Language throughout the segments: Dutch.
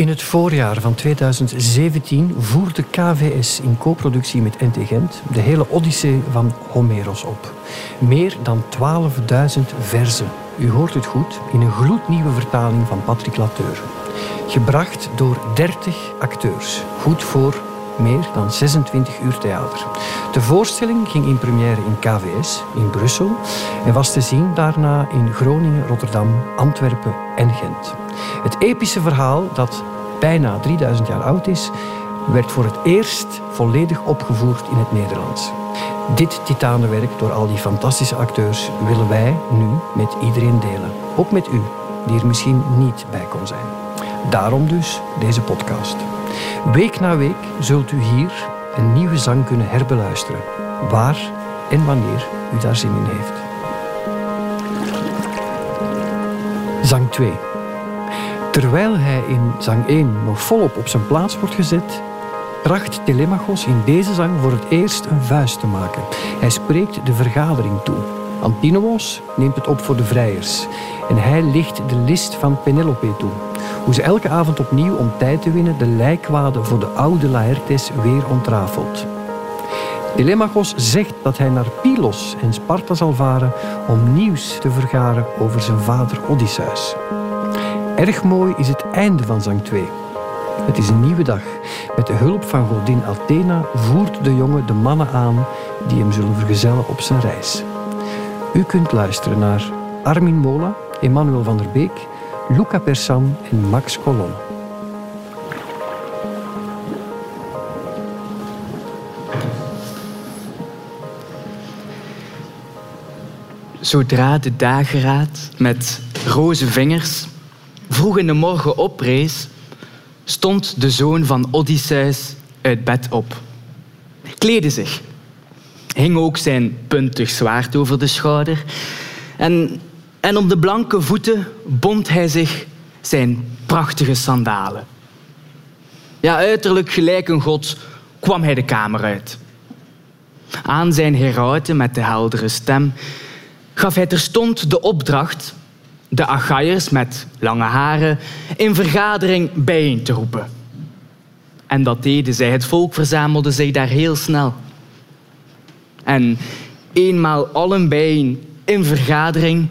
In het voorjaar van 2017 voerde KVS in co-productie met NT Gent de hele Odyssee van Homeros op. Meer dan 12.000 verzen. U hoort het goed, in een gloednieuwe vertaling van Patrick Lateur. Gebracht door 30 acteurs. Goed voor meer dan 26 uur theater. De voorstelling ging in première in KVS in Brussel en was te zien daarna in Groningen, Rotterdam, Antwerpen en Gent. Het epische verhaal, dat bijna 3000 jaar oud is, werd voor het eerst volledig opgevoerd in het Nederlands. Dit titanenwerk door al die fantastische acteurs willen wij nu met iedereen delen. Ook met u, die er misschien niet bij kon zijn. Daarom dus deze podcast. Week na week zult u hier een nieuwe zang kunnen herbeluisteren, waar en wanneer u daar zin in heeft. Zang 2. Terwijl hij in zang 1 nog volop op zijn plaats wordt gezet, tracht Telemachos in deze zang voor het eerst een vuist te maken. Hij spreekt de vergadering toe. Antinous neemt het op voor de vrijers en hij licht de list van Penelope toe. Hoe ze elke avond opnieuw om tijd te winnen de lijkwade voor de oude Laertes weer ontrafelt. Telemachos zegt dat hij naar Pylos en Sparta zal varen om nieuws te vergaren over zijn vader Odysseus. Erg mooi is het einde van zang 2. Het is een nieuwe dag. Met de hulp van godin Athena voert de jongen de mannen aan die hem zullen vergezellen op zijn reis. U kunt luisteren naar Armin Mola, Emmanuel van der Beek, Luca Persan en Max Colon. Zodra de dageraad met roze vingers vroeg in de morgen oprees, stond de zoon van Odysseus uit bed op. Kleedde zich, hing ook zijn puntig zwaard over de schouder en, en om de blanke voeten bond hij zich zijn prachtige sandalen. Ja, uiterlijk gelijk een god kwam hij de kamer uit. Aan zijn herauten met de heldere stem gaf hij terstond de opdracht de Achaiërs met lange haren in vergadering bijeen te roepen. En dat deden zij. Het volk verzamelde zich daar heel snel. En eenmaal allen bijeen in vergadering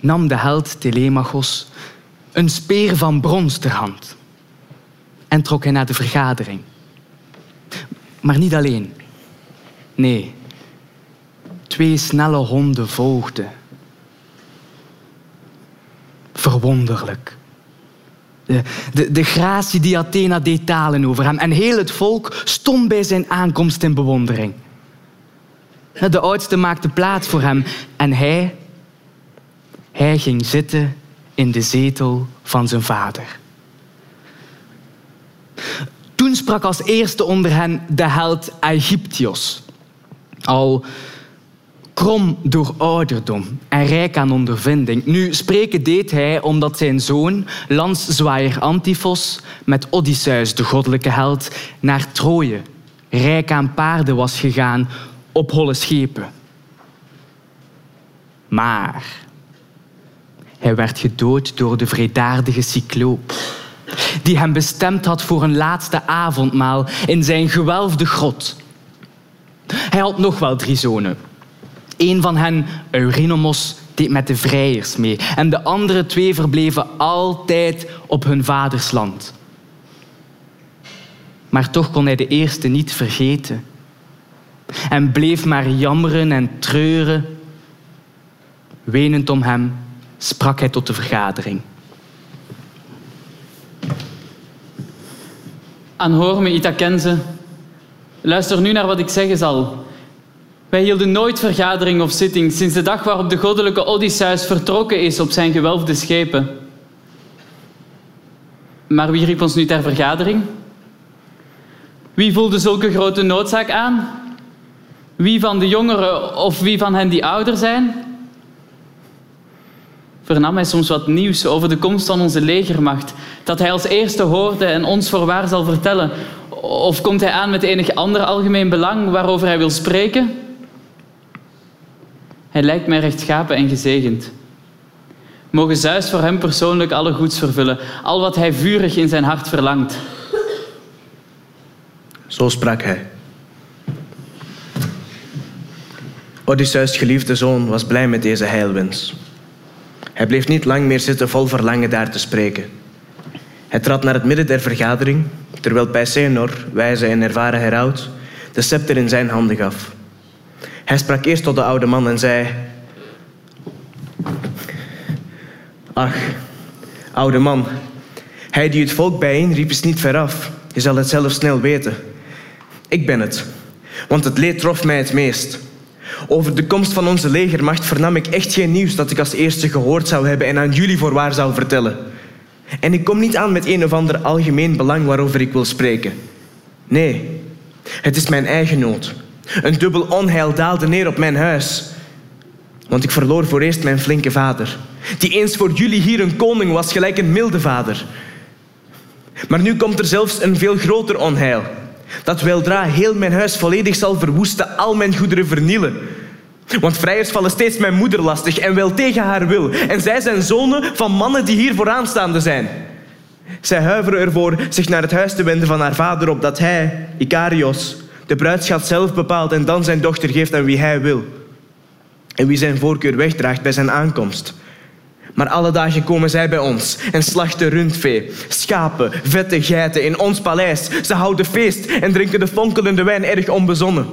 nam de held Telemachos een speer van brons ter hand en trok hij naar de vergadering. Maar niet alleen. Nee, twee snelle honden volgden verwonderlijk. De, de, de gratie die Athena deed talen over hem. En heel het volk stond bij zijn aankomst in bewondering. De oudste maakte plaats voor hem en hij, hij ging zitten in de zetel van zijn vader. Toen sprak als eerste onder hen de held Egyptios. Al krom door ouderdom en rijk aan ondervinding. Nu, spreken deed hij omdat zijn zoon, lanszwaaier Antifos, met Odysseus, de goddelijke held, naar Troje, rijk aan paarden was gegaan op holle schepen. Maar hij werd gedood door de vredaardige cycloop, die hem bestemd had voor een laatste avondmaal in zijn gewelfde grot. Hij had nog wel drie zonen, een van hen, Eurinomos, deed met de vrijers mee. En de andere twee verbleven altijd op hun vaders land. Maar toch kon hij de eerste niet vergeten. En bleef maar jammeren en treuren. Wenend om hem sprak hij tot de vergadering. Aanhoor me, Itakense. Luister nu naar wat ik zeggen zal. Wij hielden nooit vergadering of zitting sinds de dag waarop de goddelijke Odysseus vertrokken is op zijn gewelfde schepen. Maar wie riep ons nu ter vergadering? Wie voelde zulke grote noodzaak aan? Wie van de jongeren of wie van hen die ouder zijn? Vernam hij soms wat nieuws over de komst van onze legermacht, dat hij als eerste hoorde en ons voorwaar zal vertellen? Of komt hij aan met enig ander algemeen belang waarover hij wil spreken? Hij lijkt mij rechtschapen en gezegend. Mogen Zeus voor hem persoonlijk alle goeds vervullen, al wat hij vurig in zijn hart verlangt. Zo sprak hij. Odysseus' geliefde zoon was blij met deze heilwens. Hij bleef niet lang meer zitten vol verlangen daar te spreken. Hij trad naar het midden der vergadering, terwijl Peisenor, wijze en ervaren heraut, de scepter in zijn handen gaf. Hij sprak eerst tot de oude man en zei... Ach, oude man, hij die het volk bijeenriep is niet veraf. Je zal het zelf snel weten. Ik ben het, want het leed trof mij het meest. Over de komst van onze legermacht vernam ik echt geen nieuws dat ik als eerste gehoord zou hebben en aan jullie voorwaar zou vertellen. En ik kom niet aan met een of ander algemeen belang waarover ik wil spreken. Nee, het is mijn eigen nood. Een dubbel onheil daalde neer op mijn huis. Want ik verloor voor eerst mijn flinke vader, die eens voor jullie hier een koning was, gelijk een milde vader. Maar nu komt er zelfs een veel groter onheil, dat weldra heel mijn huis volledig zal verwoesten, al mijn goederen vernielen. Want vrijers vallen steeds mijn moeder lastig en wel tegen haar wil. En zij zijn zonen van mannen die hier vooraanstaande zijn. Zij huiveren ervoor zich naar het huis te wenden van haar vader, opdat hij, Icarios, de bruidschat zelf bepaalt en dan zijn dochter geeft aan wie hij wil. En wie zijn voorkeur wegdraagt bij zijn aankomst. Maar alle dagen komen zij bij ons en slachten rundvee, schapen, vette geiten in ons paleis. Ze houden feest en drinken de fonkelende wijn erg onbezonnen.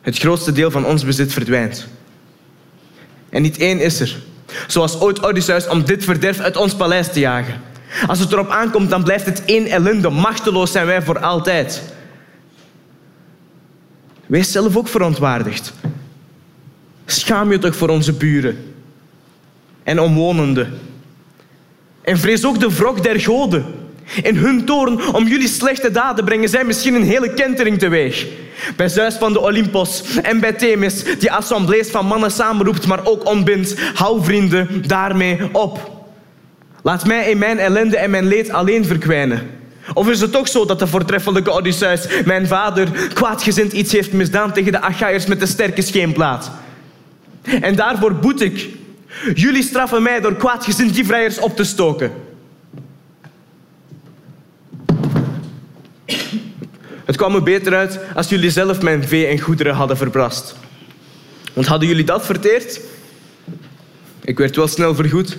Het grootste deel van ons bezit verdwijnt. En niet één is er, zoals ooit Odysseus, om dit verderf uit ons paleis te jagen. Als het erop aankomt, dan blijft het één ellende. Machteloos zijn wij voor altijd. Wees zelf ook verontwaardigd. Schaam je toch voor onze buren en omwonenden. En vrees ook de wrok der goden. In hun toorn om jullie slechte daden brengen zij misschien een hele kentering teweeg. Bij Zeus van de Olympos en bij Themis, die assemblees van mannen samenroept, maar ook ontbindt. Hou vrienden daarmee op. Laat mij in mijn ellende en mijn leed alleen verkwijnen. Of is het toch zo dat de voortreffelijke Odysseus, mijn vader, kwaadgezind iets heeft misdaan tegen de Achaïers met de sterke scheenplaat? En daarvoor boet ik. Jullie straffen mij door kwaadgezind die vrijers op te stoken. Het kwam me beter uit als jullie zelf mijn vee en goederen hadden verbrast. Want hadden jullie dat verteerd? Ik werd wel snel vergoed.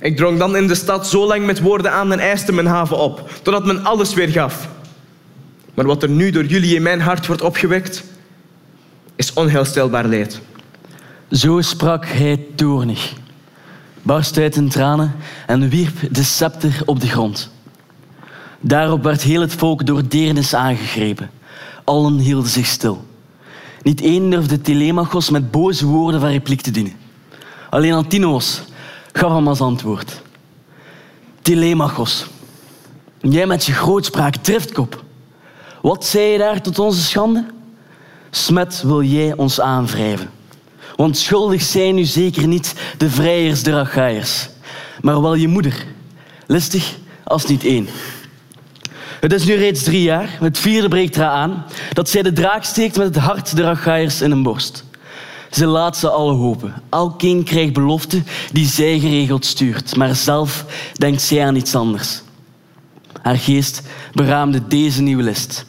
Ik drong dan in de stad zo lang met woorden aan en eiste mijn haven op, totdat men alles weer gaf. Maar wat er nu door jullie in mijn hart wordt opgewekt, is onheilstelbaar leed. Zo sprak hij toornig, barst uit in tranen en wierp de scepter op de grond. Daarop werd heel het volk door deernis aangegrepen. Allen hielden zich stil. Niet één durfde Telemachos met boze woorden van repliek te dienen. Alleen Antinos gaf hem als antwoord. Telemachos, jij met je grootspraak driftkop. Wat zei je daar tot onze schande? Smet wil jij ons aanwrijven. Want schuldig zijn nu zeker niet de vrijers der Achaïers, maar wel je moeder, listig als niet één. Het is nu reeds drie jaar, het vierde breekt eraan aan, dat zij de draak steekt met het hart der Achaïers in een borst. Ze laat ze alle hopen. Elkeen krijgt beloften die zij geregeld stuurt, maar zelf denkt zij aan iets anders. Haar geest beraamde deze nieuwe list.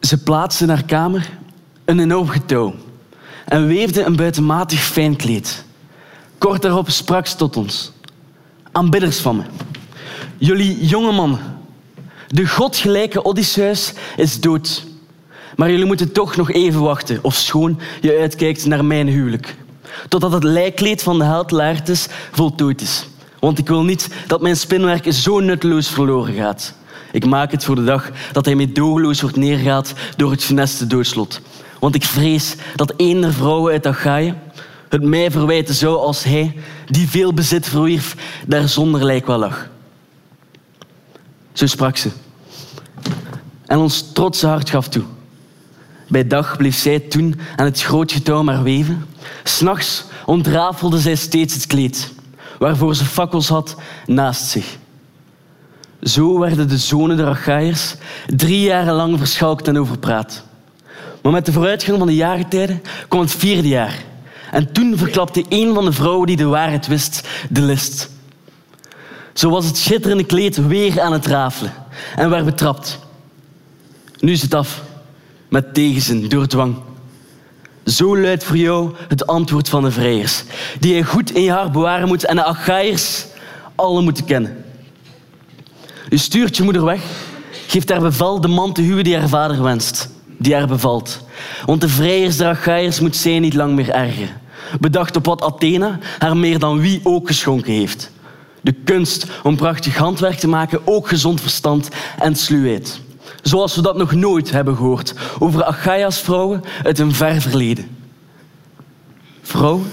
Ze plaatste in haar kamer een enorm getouw en weefde een buitenmatig fijn kleed. Kort daarop sprak ze tot ons. Aanbidders van me. Jullie jonge mannen. De godgelijke Odysseus is dood. Maar jullie moeten toch nog even wachten, of schoon je uitkijkt naar mijn huwelijk. Totdat het lijkkleed van de held Laertes voltooid is. Want ik wil niet dat mijn spinwerk zo nutteloos verloren gaat. Ik maak het voor de dag dat hij meedogenloos wordt neergaat door het funeste doodslot. Want ik vrees dat een der vrouwen uit Achaïe het mij verwijten zou als hij, die veel bezit verwierf, daar zonder lijk wel lag. Zo sprak ze. En ons trotse hart gaf toe. Bij dag bleef zij toen aan het groot getouw maar weven. S'nachts ontrafelde zij steeds het kleed, waarvoor ze fakkels had naast zich. Zo werden de zonen der Achaïers drie jaren lang verschalkt en overpraat. Maar met de vooruitgang van de jaargetijden kwam het vierde jaar. En toen verklapte een van de vrouwen die de waarheid wist de list. Zo was het schitterende kleed weer aan het rafelen en werd betrapt. Nu is het af, met tegenzin, door dwang. Zo luidt voor jou het antwoord van de vrijers, die je goed in je hart bewaren moet en de Achaiërs alle moeten kennen. U stuurt je moeder weg, geeft haar bevel de man te huwen die haar vader wenst, die haar bevalt. Want de vrijers der Achaiërs moet zij niet lang meer ergeren. Bedacht op wat Athena haar meer dan wie ook geschonken heeft. De kunst om prachtig handwerk te maken, ook gezond verstand en sluwheid. Zoals we dat nog nooit hebben gehoord over Achaia's vrouwen uit een ver verleden. Vrouwen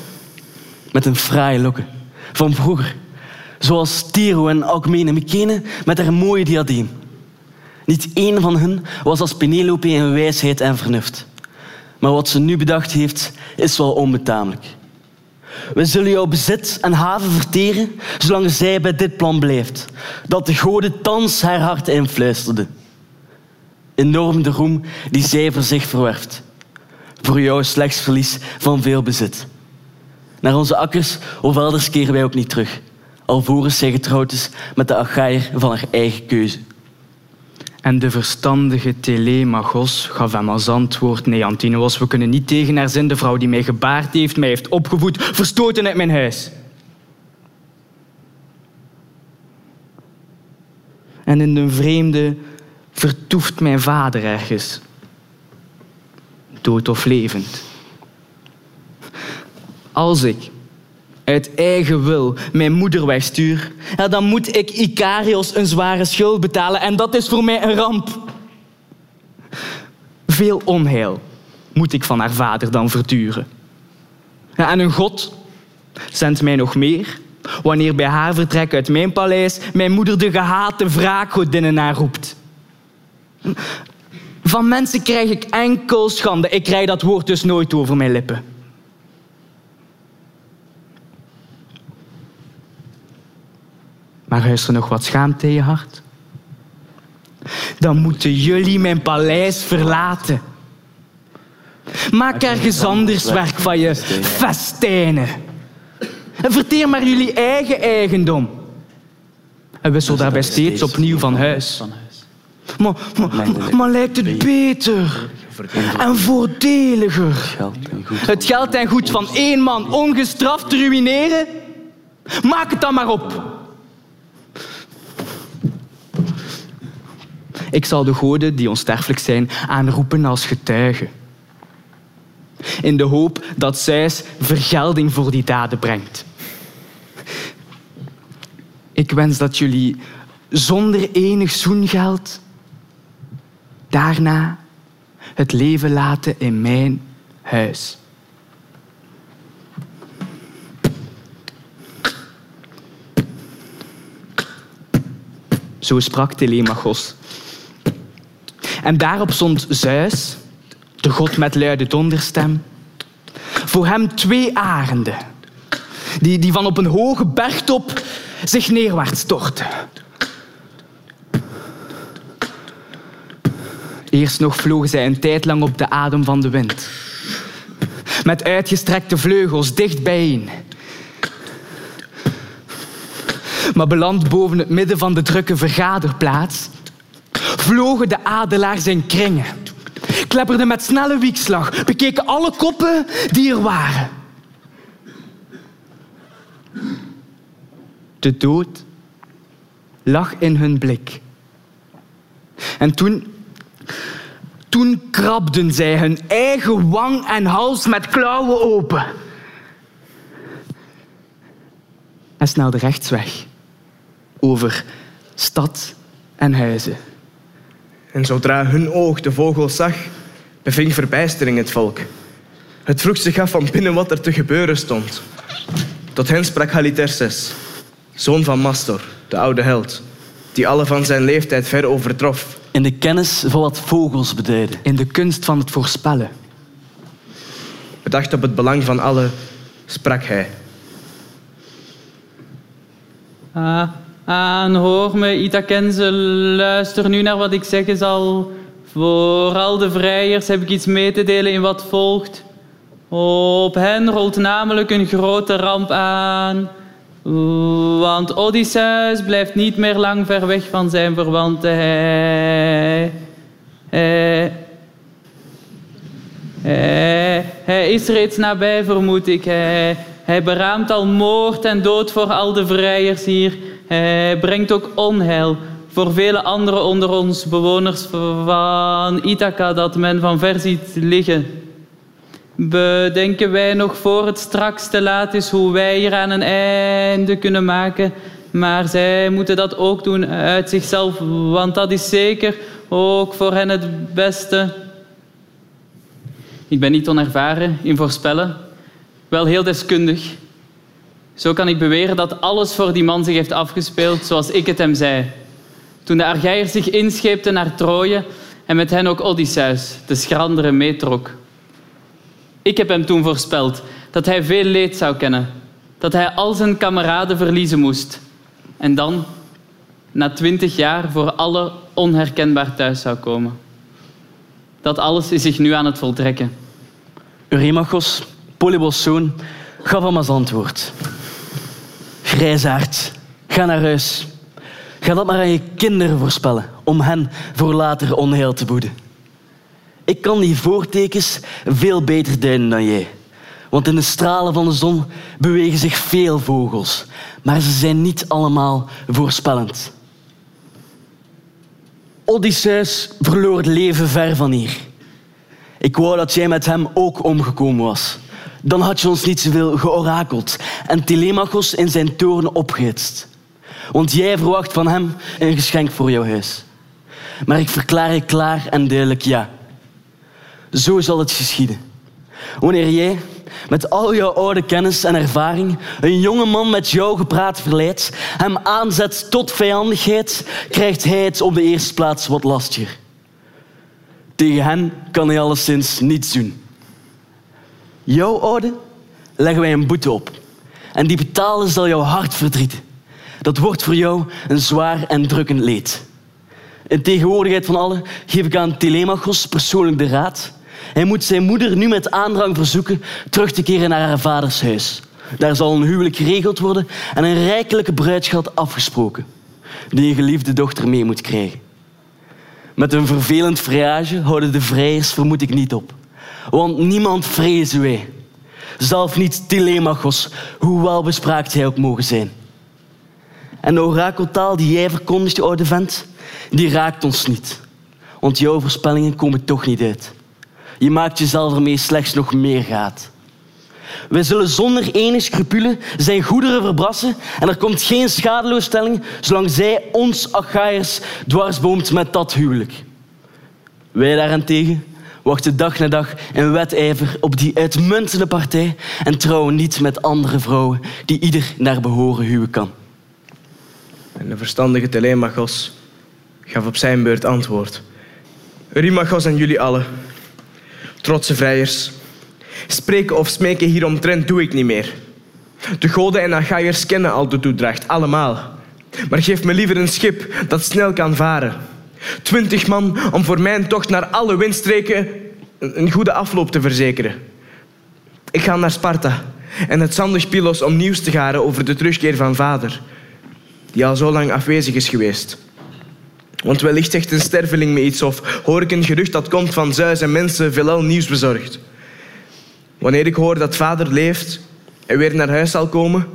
met een fraaie lokken van vroeger. Zoals Tiro en Alcmene Mykene met haar mooie diadeem. Niet één van hen was als Penelope in wijsheid en vernuft. Maar wat ze nu bedacht heeft, is wel onbetamelijk. We zullen jouw bezit en haven verteren, zolang zij bij dit plan blijft. Dat de goden thans haar hart influisterde. Enorm de roem die zij voor zich verwerft. Voor jou slechts verlies van veel bezit. Naar onze akkers of elders keren wij ook niet terug. Alvorens zij getrouwd is met de Achaier van haar eigen keuze. En de verstandige Telemachos gaf hem als antwoord... Nee, Antinous, we kunnen niet tegen haar zin. De vrouw die mij gebaard heeft, mij heeft opgevoed... verstoten uit mijn huis. En in de vreemde vertoeft mijn vader ergens. Dood of levend. Als ik uit eigen wil mijn moeder wegstuur, dan moet ik Icarios een zware schuld betalen en dat is voor mij een ramp. Veel onheil moet ik van haar vader dan verduren. En een god zendt mij nog meer wanneer bij haar vertrek uit mijn paleis mijn moeder de gehate wraakgodinnen aanroept. Van mensen krijg ik enkel schande. Ik krijg dat woord dus nooit over mijn lippen. Maar is er nog wat schaamte in je hart? Dan moeten jullie mijn paleis verlaten. Maak ergens anders werk van je festijnen. En verteer maar jullie eigen eigendom. En wissel daarbij steeds opnieuw van huis. Maar, maar, maar lijkt het beter en voordeliger het geld en goed van één man ongestraft te ruïneren? Maak het dan maar op. Ik zal de goden die onsterfelijk zijn aanroepen als getuigen. In de hoop dat Zeus vergelding voor die daden brengt. Ik wens dat jullie zonder enig zoengeld daarna het leven laten in mijn huis. Zo sprak Telemachos. En daarop stond Zeus, de god met luide donderstem, voor hem twee arenden, die, die van op een hoge bergtop zich neerwaarts stortten. Eerst nog vlogen zij een tijd lang op de adem van de wind. Met uitgestrekte vleugels dicht bijeen. Maar beland boven het midden van de drukke vergaderplaats, vlogen de adelaars in kringen. Klepperden met snelle wiekslag, bekeken alle koppen die er waren. De dood lag in hun blik. En toen toen krabden zij hun eigen wang en hals met klauwen open. En snelden rechtsweg over stad en huizen. En zodra hun oog de vogel zag, beving verbijstering het volk. Het vroeg zich af van binnen wat er te gebeuren stond. Tot hen sprak Halitherses, zoon van Mastor, de oude held, die alle van zijn leeftijd ver overtrof. In de kennis van wat vogels beduiden. In de kunst van het voorspellen. Bedacht op het belang van allen, sprak hij. Ah, aan hoor me, Itakense, luister nu naar wat ik zeggen zal. Voor al de vrijers heb ik iets mee te delen in wat volgt. Op hen rolt namelijk een grote ramp aan. Want Odysseus blijft niet meer lang ver weg van zijn verwanten. Hij, hij, hij, hij is reeds nabij, vermoed ik. Hij, beraamt al moord en dood voor al de vrijers hier. Hij brengt ook onheil voor vele andere onder ons, bewoners van Ithaca, dat men van ver ziet liggen. Bedenken wij nog voor het straks te laat is hoe wij hier aan een einde kunnen maken. Maar zij moeten dat ook doen uit zichzelf, want dat is zeker ook voor hen het beste. Ik ben niet onervaren in voorspellen, wel heel deskundig. Zo kan ik beweren dat alles voor die man zich heeft afgespeeld zoals ik het hem zei. Toen de Argeiërs zich inscheepten naar Troje en met hen ook Odysseus, de schrandere, meetrok. Ik heb hem toen voorspeld dat hij veel leed zou kennen, dat hij al zijn kameraden verliezen moest en dan, na twintig jaar, voor alle onherkenbaar thuis zou komen. Dat alles is zich nu aan het voltrekken. Eurymachos, Polybos zoon, gaf hem als antwoord. Grijzaard, ga naar huis. Ga dat maar aan je kinderen voorspellen, om hen voor later onheil te boeden. Ik kan die voortekens veel beter duiden dan jij. Want in de stralen van de zon bewegen zich veel vogels, maar ze zijn niet allemaal voorspellend. Odysseus verloor het leven ver van hier. Ik wou dat jij met hem ook omgekomen was. Dan had je ons niet zoveel georakeld en Telemachos in zijn toren opgehitst. Want jij verwacht van hem een geschenk voor jouw huis. Maar ik verklaar je klaar en duidelijk ja. Zo zal het geschieden. Wanneer jij met al jouw oude kennis en ervaring een jonge man met jou gepraat verleidt, hem aanzet tot vijandigheid, krijgt hij het op de eerste plaats wat lastiger. Tegen hen kan hij alleszins niets doen. Jouw oude leggen wij een boete op. En die betalen zal jouw hart verdrieten. Dat wordt voor jou een zwaar en drukkend leed. In tegenwoordigheid van allen geef ik aan Telemachos persoonlijk de raad. Hij moet zijn moeder nu met aandrang verzoeken terug te keren naar haar vaders huis. Daar zal een huwelijk geregeld worden en een rijkelijke bruidschat afgesproken, die je geliefde dochter mee moet krijgen. Met een vervelend vrijage houden de vrijers vermoed ik niet op. Want niemand vrezen wij. Zelf niet Telemachos, hoe welbespraakt hij ook mogen zijn. En de orakeltaal die jij verkondigt, oude vent, die raakt ons niet. Want jouw voorspellingen komen toch niet uit. Je maakt jezelf ermee slechts nog meer gaat. Wij zullen zonder enige scrupule zijn goederen verbrassen en er komt geen schadeloosstelling zolang zij ons Achaiërs dwarsboomt met dat huwelijk. Wij daarentegen wachten dag na dag in wedijver op die uitmuntende partij en trouwen niet met andere vrouwen die ieder naar behoren huwen kan. En de verstandige Telemachos gaf op zijn beurt antwoord. Eurymachos en jullie allen, trotse vrijers, spreken of smeken hieromtrent doe ik niet meer. De goden en Achaiërs kennen al de toedracht, allemaal. Maar geef me liever een schip dat snel kan varen. Twintig man om voor mijn tocht naar alle windstreken een goede afloop te verzekeren. Ik ga naar Sparta en het zandig Pylos om nieuws te garen over de terugkeer van vader, die al zo lang afwezig is geweest. Want wellicht zegt een sterveling me iets of hoor ik een gerucht dat komt van Zeus en mensen veelal nieuws bezorgd. Wanneer ik hoor dat vader leeft en weer naar huis zal komen,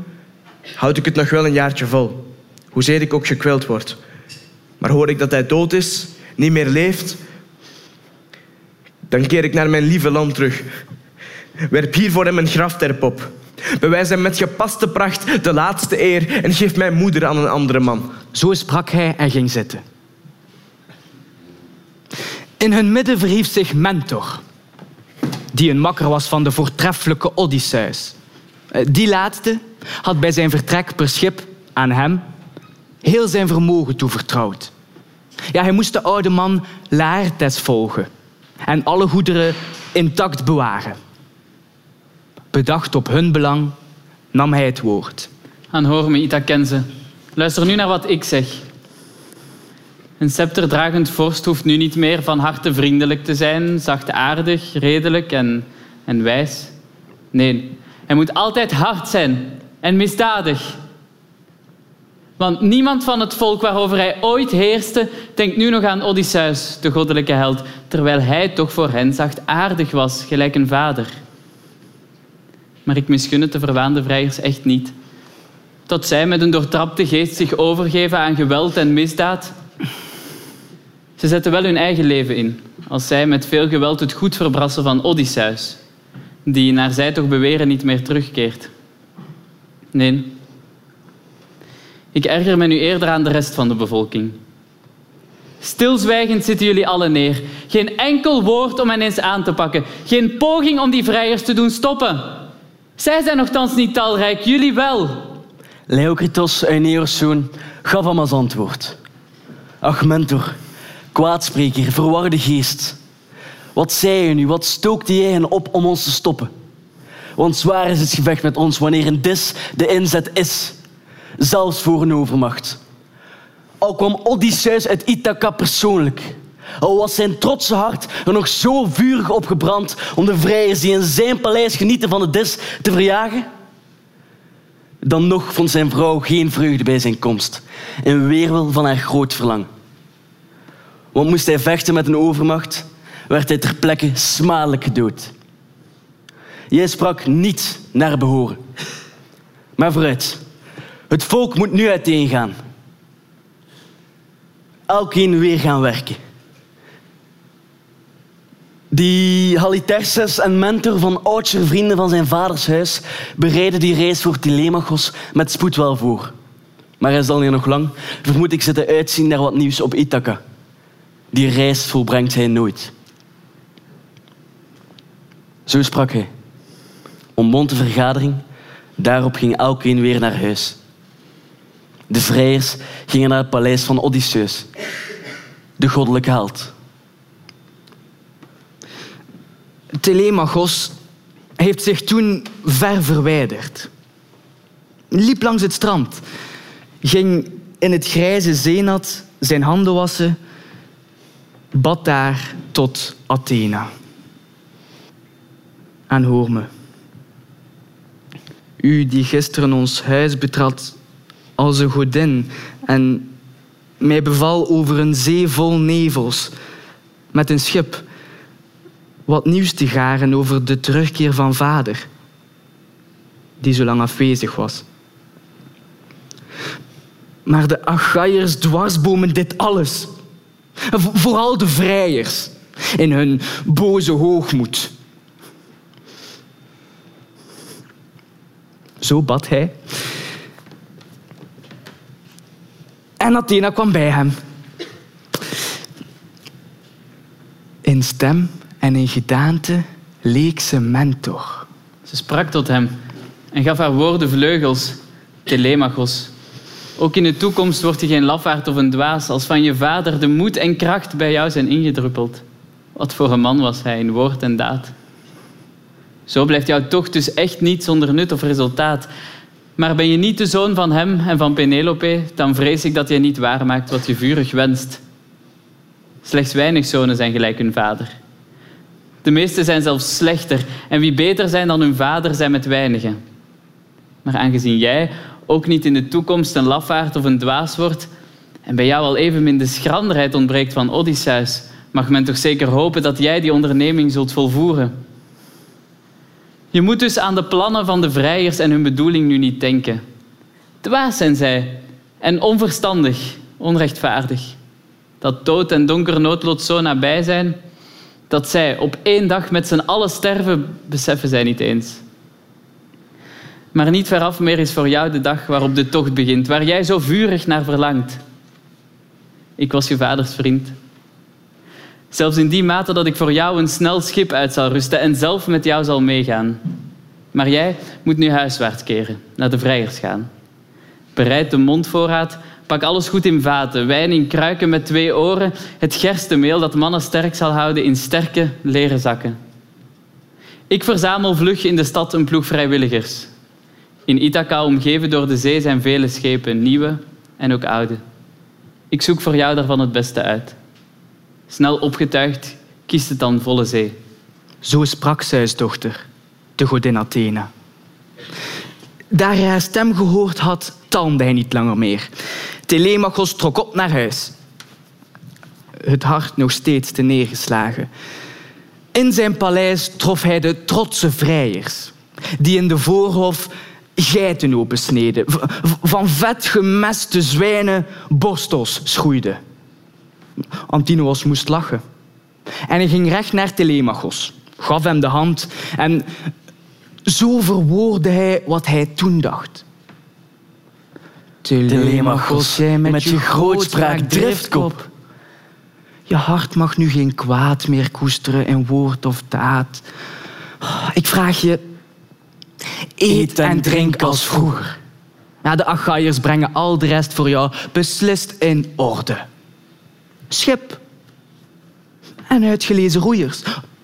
houd ik het nog wel een jaartje vol. Hoezeer ik ook gekweld word. Maar hoor ik dat hij dood is, niet meer leeft, dan keer ik naar mijn lieve land terug. Werp hier voor hem een grafterp op. Bewijs hem met gepaste pracht de laatste eer en geef mijn moeder aan een andere man. Zo sprak hij en ging zitten. In hun midden verhief zich Mentor, die een makker was van de voortreffelijke Odysseus. Eh, Die laatste had bij zijn vertrek per schip aan hem heel zijn vermogen toevertrouwd. Ja, hij moest de oude man Laertes volgen en alle goederen intact bewaren. Bedacht op hun belang nam hij het woord. Aanhoor me, Ithakense. Luister nu naar wat ik zeg. Een scepterdragend vorst hoeft nu niet meer van harte vriendelijk te zijn, zachtaardig, redelijk en, en wijs. Nee, hij moet altijd hard zijn en misdadig. Want niemand van het volk waarover hij ooit heerste, denkt nu nog aan Odysseus, de goddelijke held, terwijl hij toch voor hen zachtaardig was, gelijk een vader. Maar ik misgun het de verwaande vrijers echt niet. Tot zij met een doortrapte geest zich overgeven aan geweld en misdaad. Ze zetten wel hun eigen leven in, als zij met veel geweld het goed verbrassen van Odysseus, die naar zij toch beweren niet meer terugkeert. Nee, ik erger me nu eerder aan de rest van de bevolking. Stilzwijgend zitten jullie allen neer. Geen enkel woord om hen eens aan te pakken. Geen poging om die vrijers te doen stoppen. Zij zijn nogthans niet talrijk, jullie wel. Leokritos, Aeneos zoon, gaf hem als antwoord. Ach, mentor, kwaadspreker, verwarde geest. Wat zei je nu? Wat stookte jij hen op om ons te stoppen? Want zwaar is het gevecht met ons wanneer een dis de inzet is zelfs voor een overmacht. Al kwam Odysseus uit Ithaca persoonlijk. Al was zijn trotse hart er nog zo vurig op gebrand om de vrijers die in zijn paleis genieten van de dis te verjagen. Dan nog vond zijn vrouw geen vreugde bij zijn komst, in weerwil van haar groot verlang. Want moest hij vechten met een overmacht, werd hij ter plekke smadelijk gedood. Jij sprak niet naar behoren. Maar vooruit, het volk moet nu uiteengaan. Elkeen weer gaan werken. Die Halitherses en mentor van oudste vrienden van zijn vaders huis bereiden die reis voor Telemachos met spoed wel voor. Maar hij zal hier nog lang, vermoed ik, zitten uitzien naar wat nieuws op Ithaca. Die reis volbrengt hij nooit. Zo sprak hij. Ontbond de vergadering, daarop ging elkeen weer naar huis. De vrijers gingen naar het paleis van Odysseus, de goddelijke held. Telemachos heeft zich toen ver verwijderd. Liep langs het strand, ging in het grijze zeenat zijn handen wassen, bad daar tot Athena. En hoor me. U die gisteren ons huis betrad als een godin en mij beval over een zee vol nevels met een schip wat nieuws te garen over de terugkeer van vader, die zo lang afwezig was. Maar de Achaiërs dwarsbomen dit alles. Vooral de vrijers in hun boze hoogmoed. Zo bad hij En Athena kwam bij hem. In stem en in gedaante leek ze mentor. Ze sprak tot hem en gaf haar woorden vleugels, Telemachos. Ook in de toekomst wordt je geen lafaard of een dwaas als van je vader de moed en kracht bij jou zijn ingedruppeld. Wat voor een man was hij in woord en daad. Zo blijft jouw tocht dus echt niet zonder nut of resultaat. Maar ben je niet de zoon van hem en van Penelope, dan vrees ik dat je niet waarmaakt wat je vurig wenst. Slechts weinig zonen zijn gelijk hun vader. De meeste zijn zelfs slechter en wie beter zijn dan hun vader zijn met weinigen. Maar aangezien jij ook niet in de toekomst een lafaard of een dwaas wordt en bij jou al evenmin de schranderheid ontbreekt van Odysseus, mag men toch zeker hopen dat jij die onderneming zult volvoeren. Je moet dus aan de plannen van de vrijers en hun bedoeling nu niet denken. Dwaas zijn zij en onverstandig, onrechtvaardig. Dat dood en donker noodlot zo nabij zijn, dat zij op één dag met z'n allen sterven, beseffen zij niet eens. Maar niet veraf meer is voor jou de dag waarop de tocht begint, waar jij zo vurig naar verlangt. Ik was je vaders vriend. Zelfs in die mate dat ik voor jou een snel schip uit zal rusten en zelf met jou zal meegaan. Maar jij moet nu huiswaarts keren, naar de vrijers gaan. Bereid de mondvoorraad, pak alles goed in vaten, wijn in kruiken met twee oren, het gerstenmeel dat mannen sterk zal houden in sterke leren zakken. Ik verzamel vlug in de stad een ploeg vrijwilligers. In Ithaca, omgeven door de zee, zijn vele schepen, nieuwe en ook oude. Ik zoek voor jou daarvan het beste uit. Snel opgetuigd kiest het dan volle zee. Zo sprak Zeus dochter. de godin Athene. Daar hij haar stem gehoord had, talmde hij niet langer meer. Telemachos trok op naar huis. Het hart nog steeds te neergeslagen. In zijn paleis trof hij de trotse vrijers, die in de voorhof geiten opensneden, van vet gemeste zwijnen borstels schoeiden. Antinoos moest lachen. En hij ging recht naar Telemachos, gaf hem de hand en zo verwoordde hij wat hij toen dacht. Telemachos, jij met, je grootspraak driftkop. Je hart mag nu geen kwaad meer koesteren in woord of daad. Ik vraag je, eet en drink als vroeger. Ja, de Achaiërs brengen al de rest voor jou beslist in orde. Schip en uitgelezen roeiers.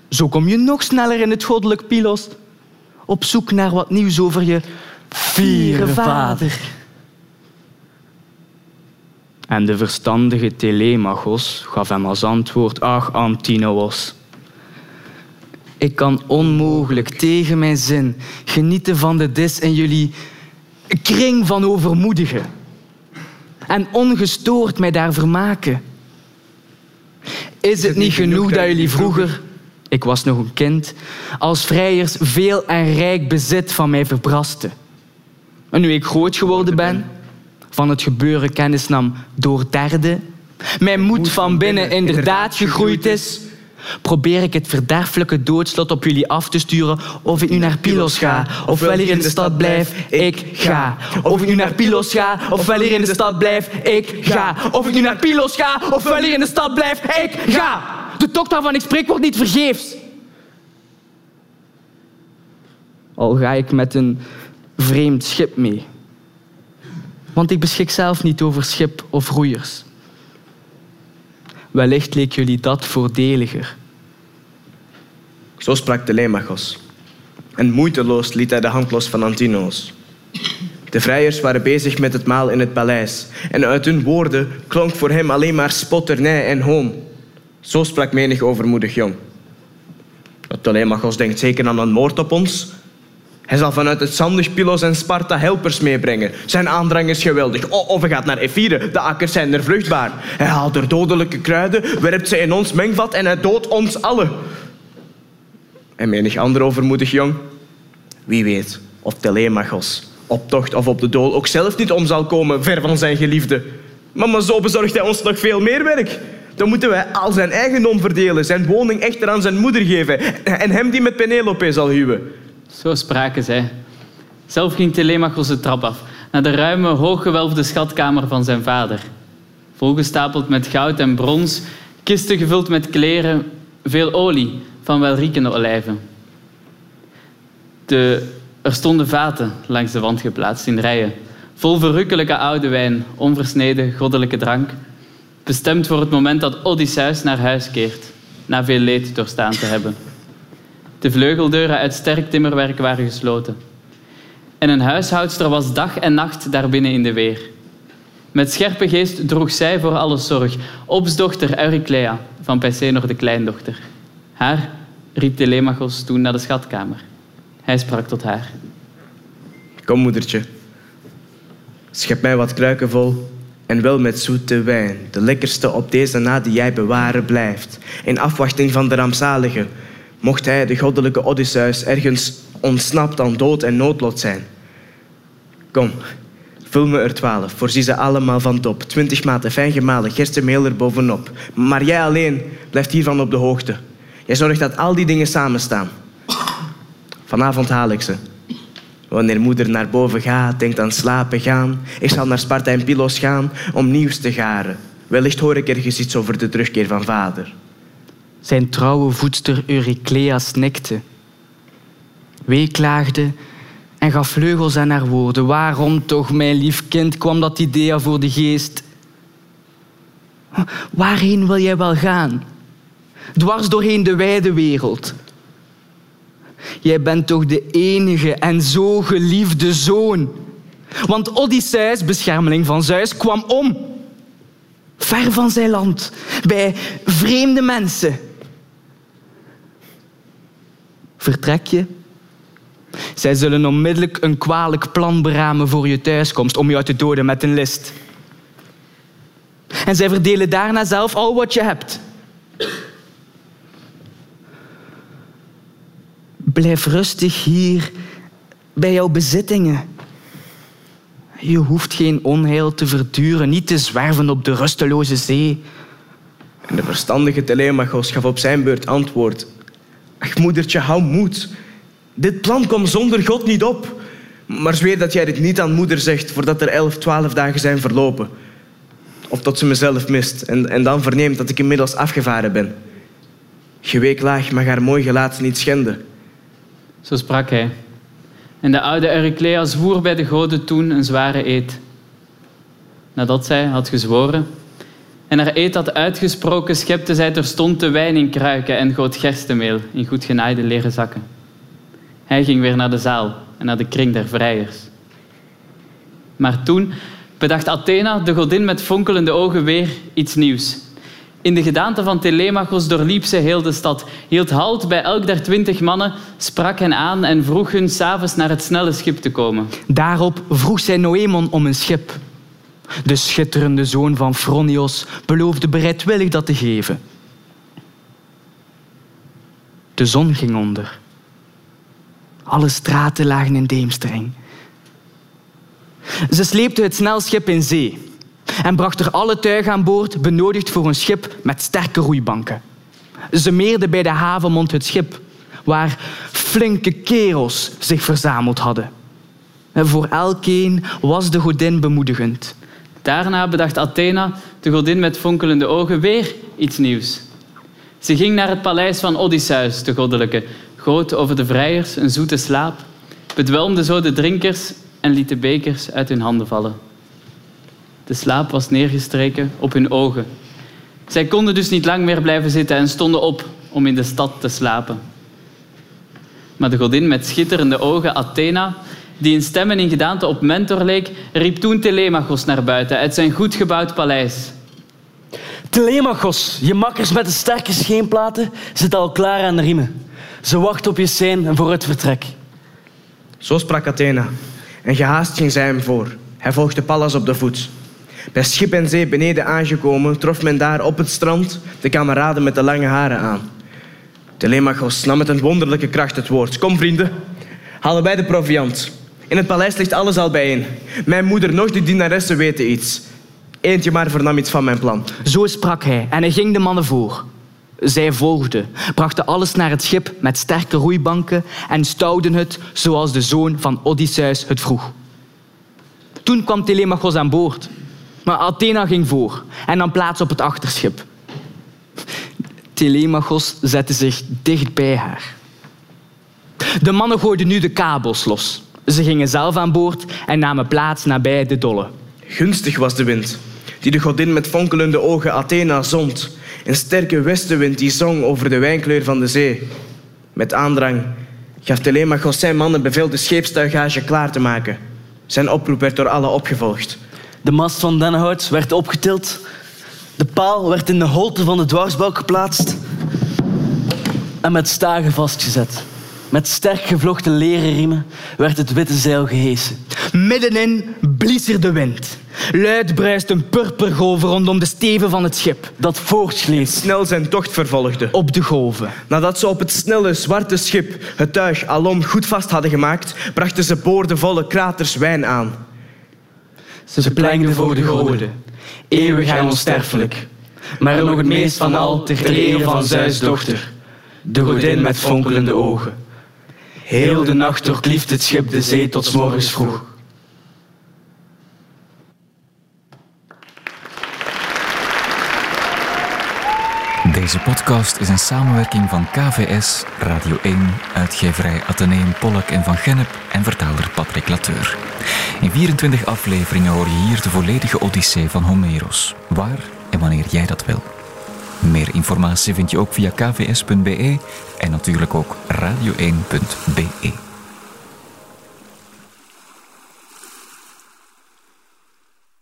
Zo kom je nog sneller in het goddelijk Pylos. Op zoek naar wat nieuws over je vierde vader. En de verstandige Telemachos gaf hem als antwoord: Ach, Antinoos. Ik kan onmogelijk tegen mijn zin genieten van de dis in jullie kring van overmoedigen. En ongestoord mij daar vermaken. Is het niet genoeg dat jullie vroeger, ik was nog een kind, als vrijers veel en rijk bezit van mij verbrasten? En nu ik groot geworden ben, van het gebeuren kennis nam door derde, mijn moed van binnen inderdaad gegroeid is, probeer ik het verderfelijke doodslot op jullie af te sturen of ik nu naar Pylos ga, ofwel hier in de stad blijf, ik ga. Of ik nu naar Pylos ga, ofwel hier in de stad blijf, ik ga. Of ik nu naar Pylos ga, ofwel hier in de stad blijf, ik ga. De tocht waarvan ik spreek wordt niet vergeefs. Al ga ik met een vreemd schip mee. Want ik beschik zelf niet over schip of roeiers. Wellicht leek jullie dat voordeliger. Zo sprak Telemachos. En moeiteloos liet hij de hand los van Antinoos. De vrijers waren bezig met het maal in het paleis. En uit hun woorden klonk voor hem alleen maar spotternij en hoon. Zo sprak menig overmoedig jong. Telemachos denkt zeker aan een moord op ons. Hij zal vanuit het zandig Pylos en Sparta helpers meebrengen. Zijn aandrang is geweldig. of hij gaat naar Ephyre. De akkers zijn er vruchtbaar. Hij haalt er dodelijke kruiden, werpt ze in ons mengvat en hij doodt ons allen. En menig ander overmoedig jong. Wie weet of Telemachos op tocht of op de dool ook zelf niet om zal komen, ver van zijn geliefde. Maar zo bezorgt hij ons nog veel meer werk. Dan moeten wij al zijn eigendom verdelen, zijn woning echter aan zijn moeder geven en hem die met Penelope zal huwen. Zo spraken zij. Zelf ging Telemachos de trap af, naar de ruime, hooggewelfde schatkamer van zijn vader. Volgestapeld met goud en brons, kisten gevuld met kleren, veel olie van welriekende olijven. De, er stonden vaten langs de wand geplaatst in rijen, vol verrukkelijke oude wijn, onversneden goddelijke drank, bestemd voor het moment dat Odysseus naar huis keert, na veel leed doorstaan te hebben. De vleugeldeuren uit sterk timmerwerk waren gesloten. En een huishoudster was dag en nacht daarbinnen in de weer. Met scherpe geest droeg zij voor alles zorg, opsdochter Euryclea van Peisenor de kleindochter. Haar riep Telemachos toen naar de schatkamer. Hij sprak tot haar. Kom, moedertje. Schep mij wat kruiken vol en wel met zoete wijn. De lekkerste op deze na die jij bewaren blijft. In afwachting van de rampzalige mocht hij, de goddelijke Odysseus, ergens ontsnapt aan dood en noodlot zijn. Kom, vul me er twaalf, voorzie ze allemaal van top. Twintig maten fijn gemalen gerstenmeel er bovenop. Maar jij alleen blijft hiervan op de hoogte. Jij zorgt dat al die dingen samen staan. Vanavond haal ik ze. Wanneer moeder naar boven gaat, denkt aan slapen gaan. Ik zal naar Sparta en Pylos gaan om nieuws te garen. Wellicht hoor ik ergens iets over de terugkeer van vader. Zijn trouwe voedster Euryclea snikte, weeklaagde en gaf vleugels aan haar woorden. Waarom toch, mijn lief kind, kwam dat idee voor de geest? Waarheen wil jij wel gaan? Dwars doorheen de wijde wereld. Jij bent toch de enige en zo geliefde zoon. Want Odysseus, beschermeling van Zeus, kwam om. Ver van zijn land, bij vreemde mensen. Vertrek je Zij zullen onmiddellijk een kwalijk plan beramen voor je thuiskomst om jou te doden met een list. En zij verdelen daarna zelf al wat je hebt. Blijf rustig hier bij jouw bezittingen. Je hoeft geen onheil te verduren, niet te zwerven op de rusteloze zee. En de verstandige Telemachos gaf op zijn beurt antwoord. Ach, moedertje, hou moed. Dit plan komt zonder God niet op. Maar zweer dat jij dit niet aan moeder zegt voordat er elf, twaalf dagen zijn verlopen. Of tot ze mezelf mist en, en dan verneemt dat ik inmiddels afgevaren ben. Geweeklaag mag haar mooi gelaat niet schenden. Zo sprak hij. En de oude Euryclea zwoer bij de goden toen een zware eed. Nadat zij had gezworen en haar eed had uitgesproken, schepte zij terstond de wijn in kruiken en goot gerstenmeel in goed genaaide leren zakken. Hij ging weer naar de zaal en naar de kring der vrijers. Maar toen bedacht Athena, de godin met fonkelende ogen, weer iets nieuws. In de gedaante van Telemachos doorliep ze heel de stad, hield halt bij elk der twintig mannen, sprak hen aan en vroeg hun s'avonds naar het snelle schip te komen. Daarop vroeg zij Noemon om een schip. De schitterende zoon van Fronios beloofde bereidwillig dat te geven. De zon ging onder. Alle straten lagen in deemstreng. Ze sleepte het snelschip in zee en bracht er alle tuig aan boord benodigd voor een schip met sterke roeibanken. Ze meerde bij de havenmond het schip, waar flinke kerels zich verzameld hadden. En voor elkeen was de godin bemoedigend. Daarna bedacht Athena, de godin met fonkelende ogen, weer iets nieuws. Ze ging naar het paleis van Odysseus, de goddelijke, goot over de vrijers een zoete slaap, bedwelmde zo de drinkers en liet de bekers uit hun handen vallen. De slaap was neergestreken op hun ogen. Zij konden dus niet lang meer blijven zitten en stonden op om in de stad te slapen. Maar de godin met schitterende ogen, Athena, die in stemmen in gedaante op Mentor leek, riep toen Telemachos naar buiten uit zijn goed gebouwd paleis. Telemachos, je makkers met de sterke scheenplaten zitten al klaar aan de riemen. Ze wachten op je sein voor het vertrek. Zo sprak Athena. En gehaast ging zij hem voor. Hij volgde Pallas op de voet. Bij schip en zee beneden aangekomen, trof men daar op het strand de kameraden met de lange haren aan. Telemachos nam met een wonderlijke kracht het woord. Kom, vrienden, halen wij de proviand. In het paleis ligt alles al bijeen. Mijn moeder, nog de dienaressen weten iets. Eentje maar vernam iets van mijn plan. Zo sprak hij en hij ging de mannen voor. Zij volgden, brachten alles naar het schip met sterke roeibanken en stouwden het zoals de zoon van Odysseus het vroeg. Toen kwam Telemachos aan boord, maar Athena ging voor en nam plaats op het achterschip. Telemachos zette zich dicht bij haar. De mannen gooiden nu de kabels los. Ze gingen zelf aan boord en namen plaats nabij de dolle. Gunstig was de wind, die de godin met fonkelende ogen Athena zond. Een sterke westenwind die zong over de wijnkleur van de zee. Met aandrang gaf Telemachos zijn mannen bevel de scheepstuigage klaar te maken. Zijn oproep werd door allen opgevolgd. De mast van dennenhout werd opgetild. De paal werd in de holte van de dwarsbalk geplaatst en met stagen vastgezet. Met sterk gevlochten leren riemen werd het witte zeil gehesen. Middenin blies er de wind. Luid bruist een purpergolf rondom de steven van het schip. Dat voortschleed Snel zijn tocht vervolgde. Op de golven. Nadat ze op het snelle zwarte schip het tuig alom goed vast hadden gemaakt, brachten ze boordevolle kraters wijn aan. Ze plengden voor de goden, eeuwig en onsterfelijk. Maar nog het meest van al ter ere van Zeus dochter, de godin met fonkelende ogen. Heel de nacht doorklieft het schip de zee tot morgens vroeg. Deze podcast is een samenwerking van KVS, Radio 1, uitgeverij Atheneum Pollak en Van Gennep en vertaler Patrick Lateur. In 24 afleveringen hoor je hier de volledige odyssee van Homeros, waar en wanneer jij dat wil. Meer informatie vind je ook via kvs.be en natuurlijk ook radio1.be.